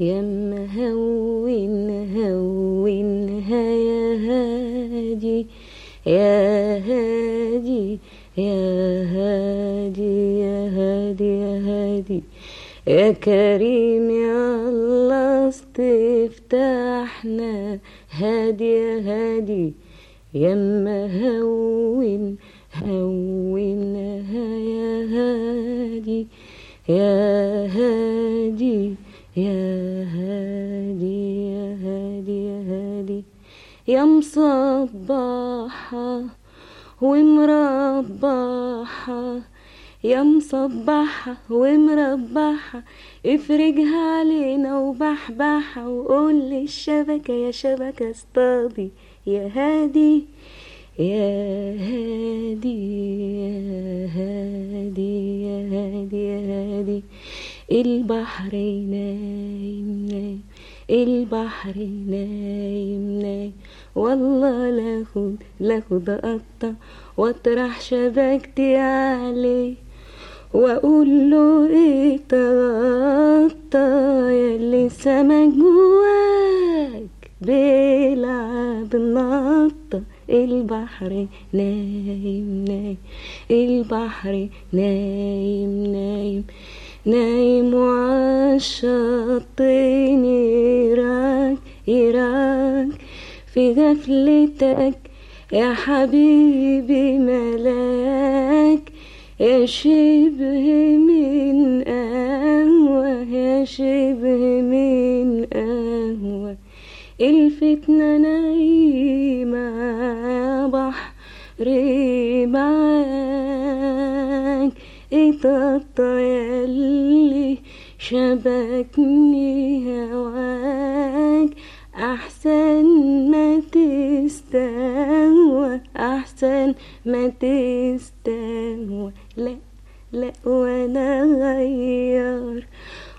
يا مهون هونها يا هادي يا هادي يا هادي يا هادي يا هادي. يا كريم يا الله استفتحنا هادي يا هادي. يا مهون هونها يا هادي. يا يا مصبحة ومربحة يا مصبحة ومربحة افرجها علينا وبحبحة وقول للشبكة يا شبكة اصطادي يا هادي يا هادي يا هادي يا هادي يا هادي. البحر نايم نايم البحر نايم نايم والله لاخد لاخد قطة واطرح شبكتي عليه وأقول له إيه تغطى ياللي سمك جواك بيلعب نطة البحر نايم نايم البحر نايم نايم نايم وعالشط يراك يراك في غفلتك يا حبيبي ملاك يا شبه من قهوة يا شبه من قهوة الفتنة نايمة بحري معاك اتقطع ياللي شبكني هواك. أحسن ما تستهوى أحسن ما تستهوى لا لا وأنا غير.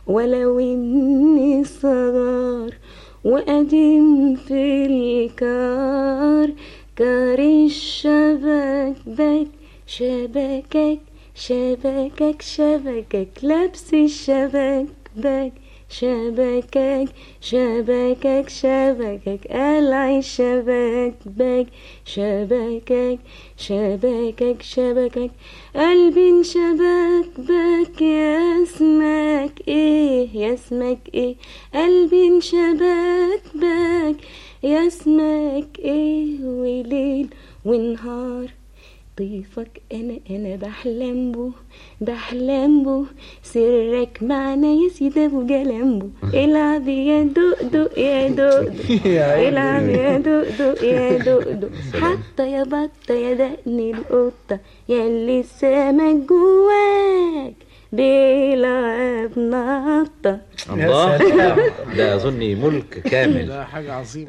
ولو إني صغار وقديم في الكار كار الشبك بك شبكك شبكك شبكك لبس الشبك بك. شبكك شبكك شبكك قلع شبك بك شبكك شبكك شبكك. قلبي انشبك بك يا اسمك إيه؟ يا اسمك إيه؟ قلبي انشبك بك يا اسمك إيه؟ وليل ونهار. طيفك أنا أنا بحلم بو بحلم بو سرك معنا يا سيد أبو جلمبو. العب يا دقدق يا دقدق العب يا دقدق يا دقدق حتى يا بطة يا دقن القطة يا اللي السمك جواك بيلعب نطة. الله. ده أظني ملك كامل. ده حاجة عظيمة.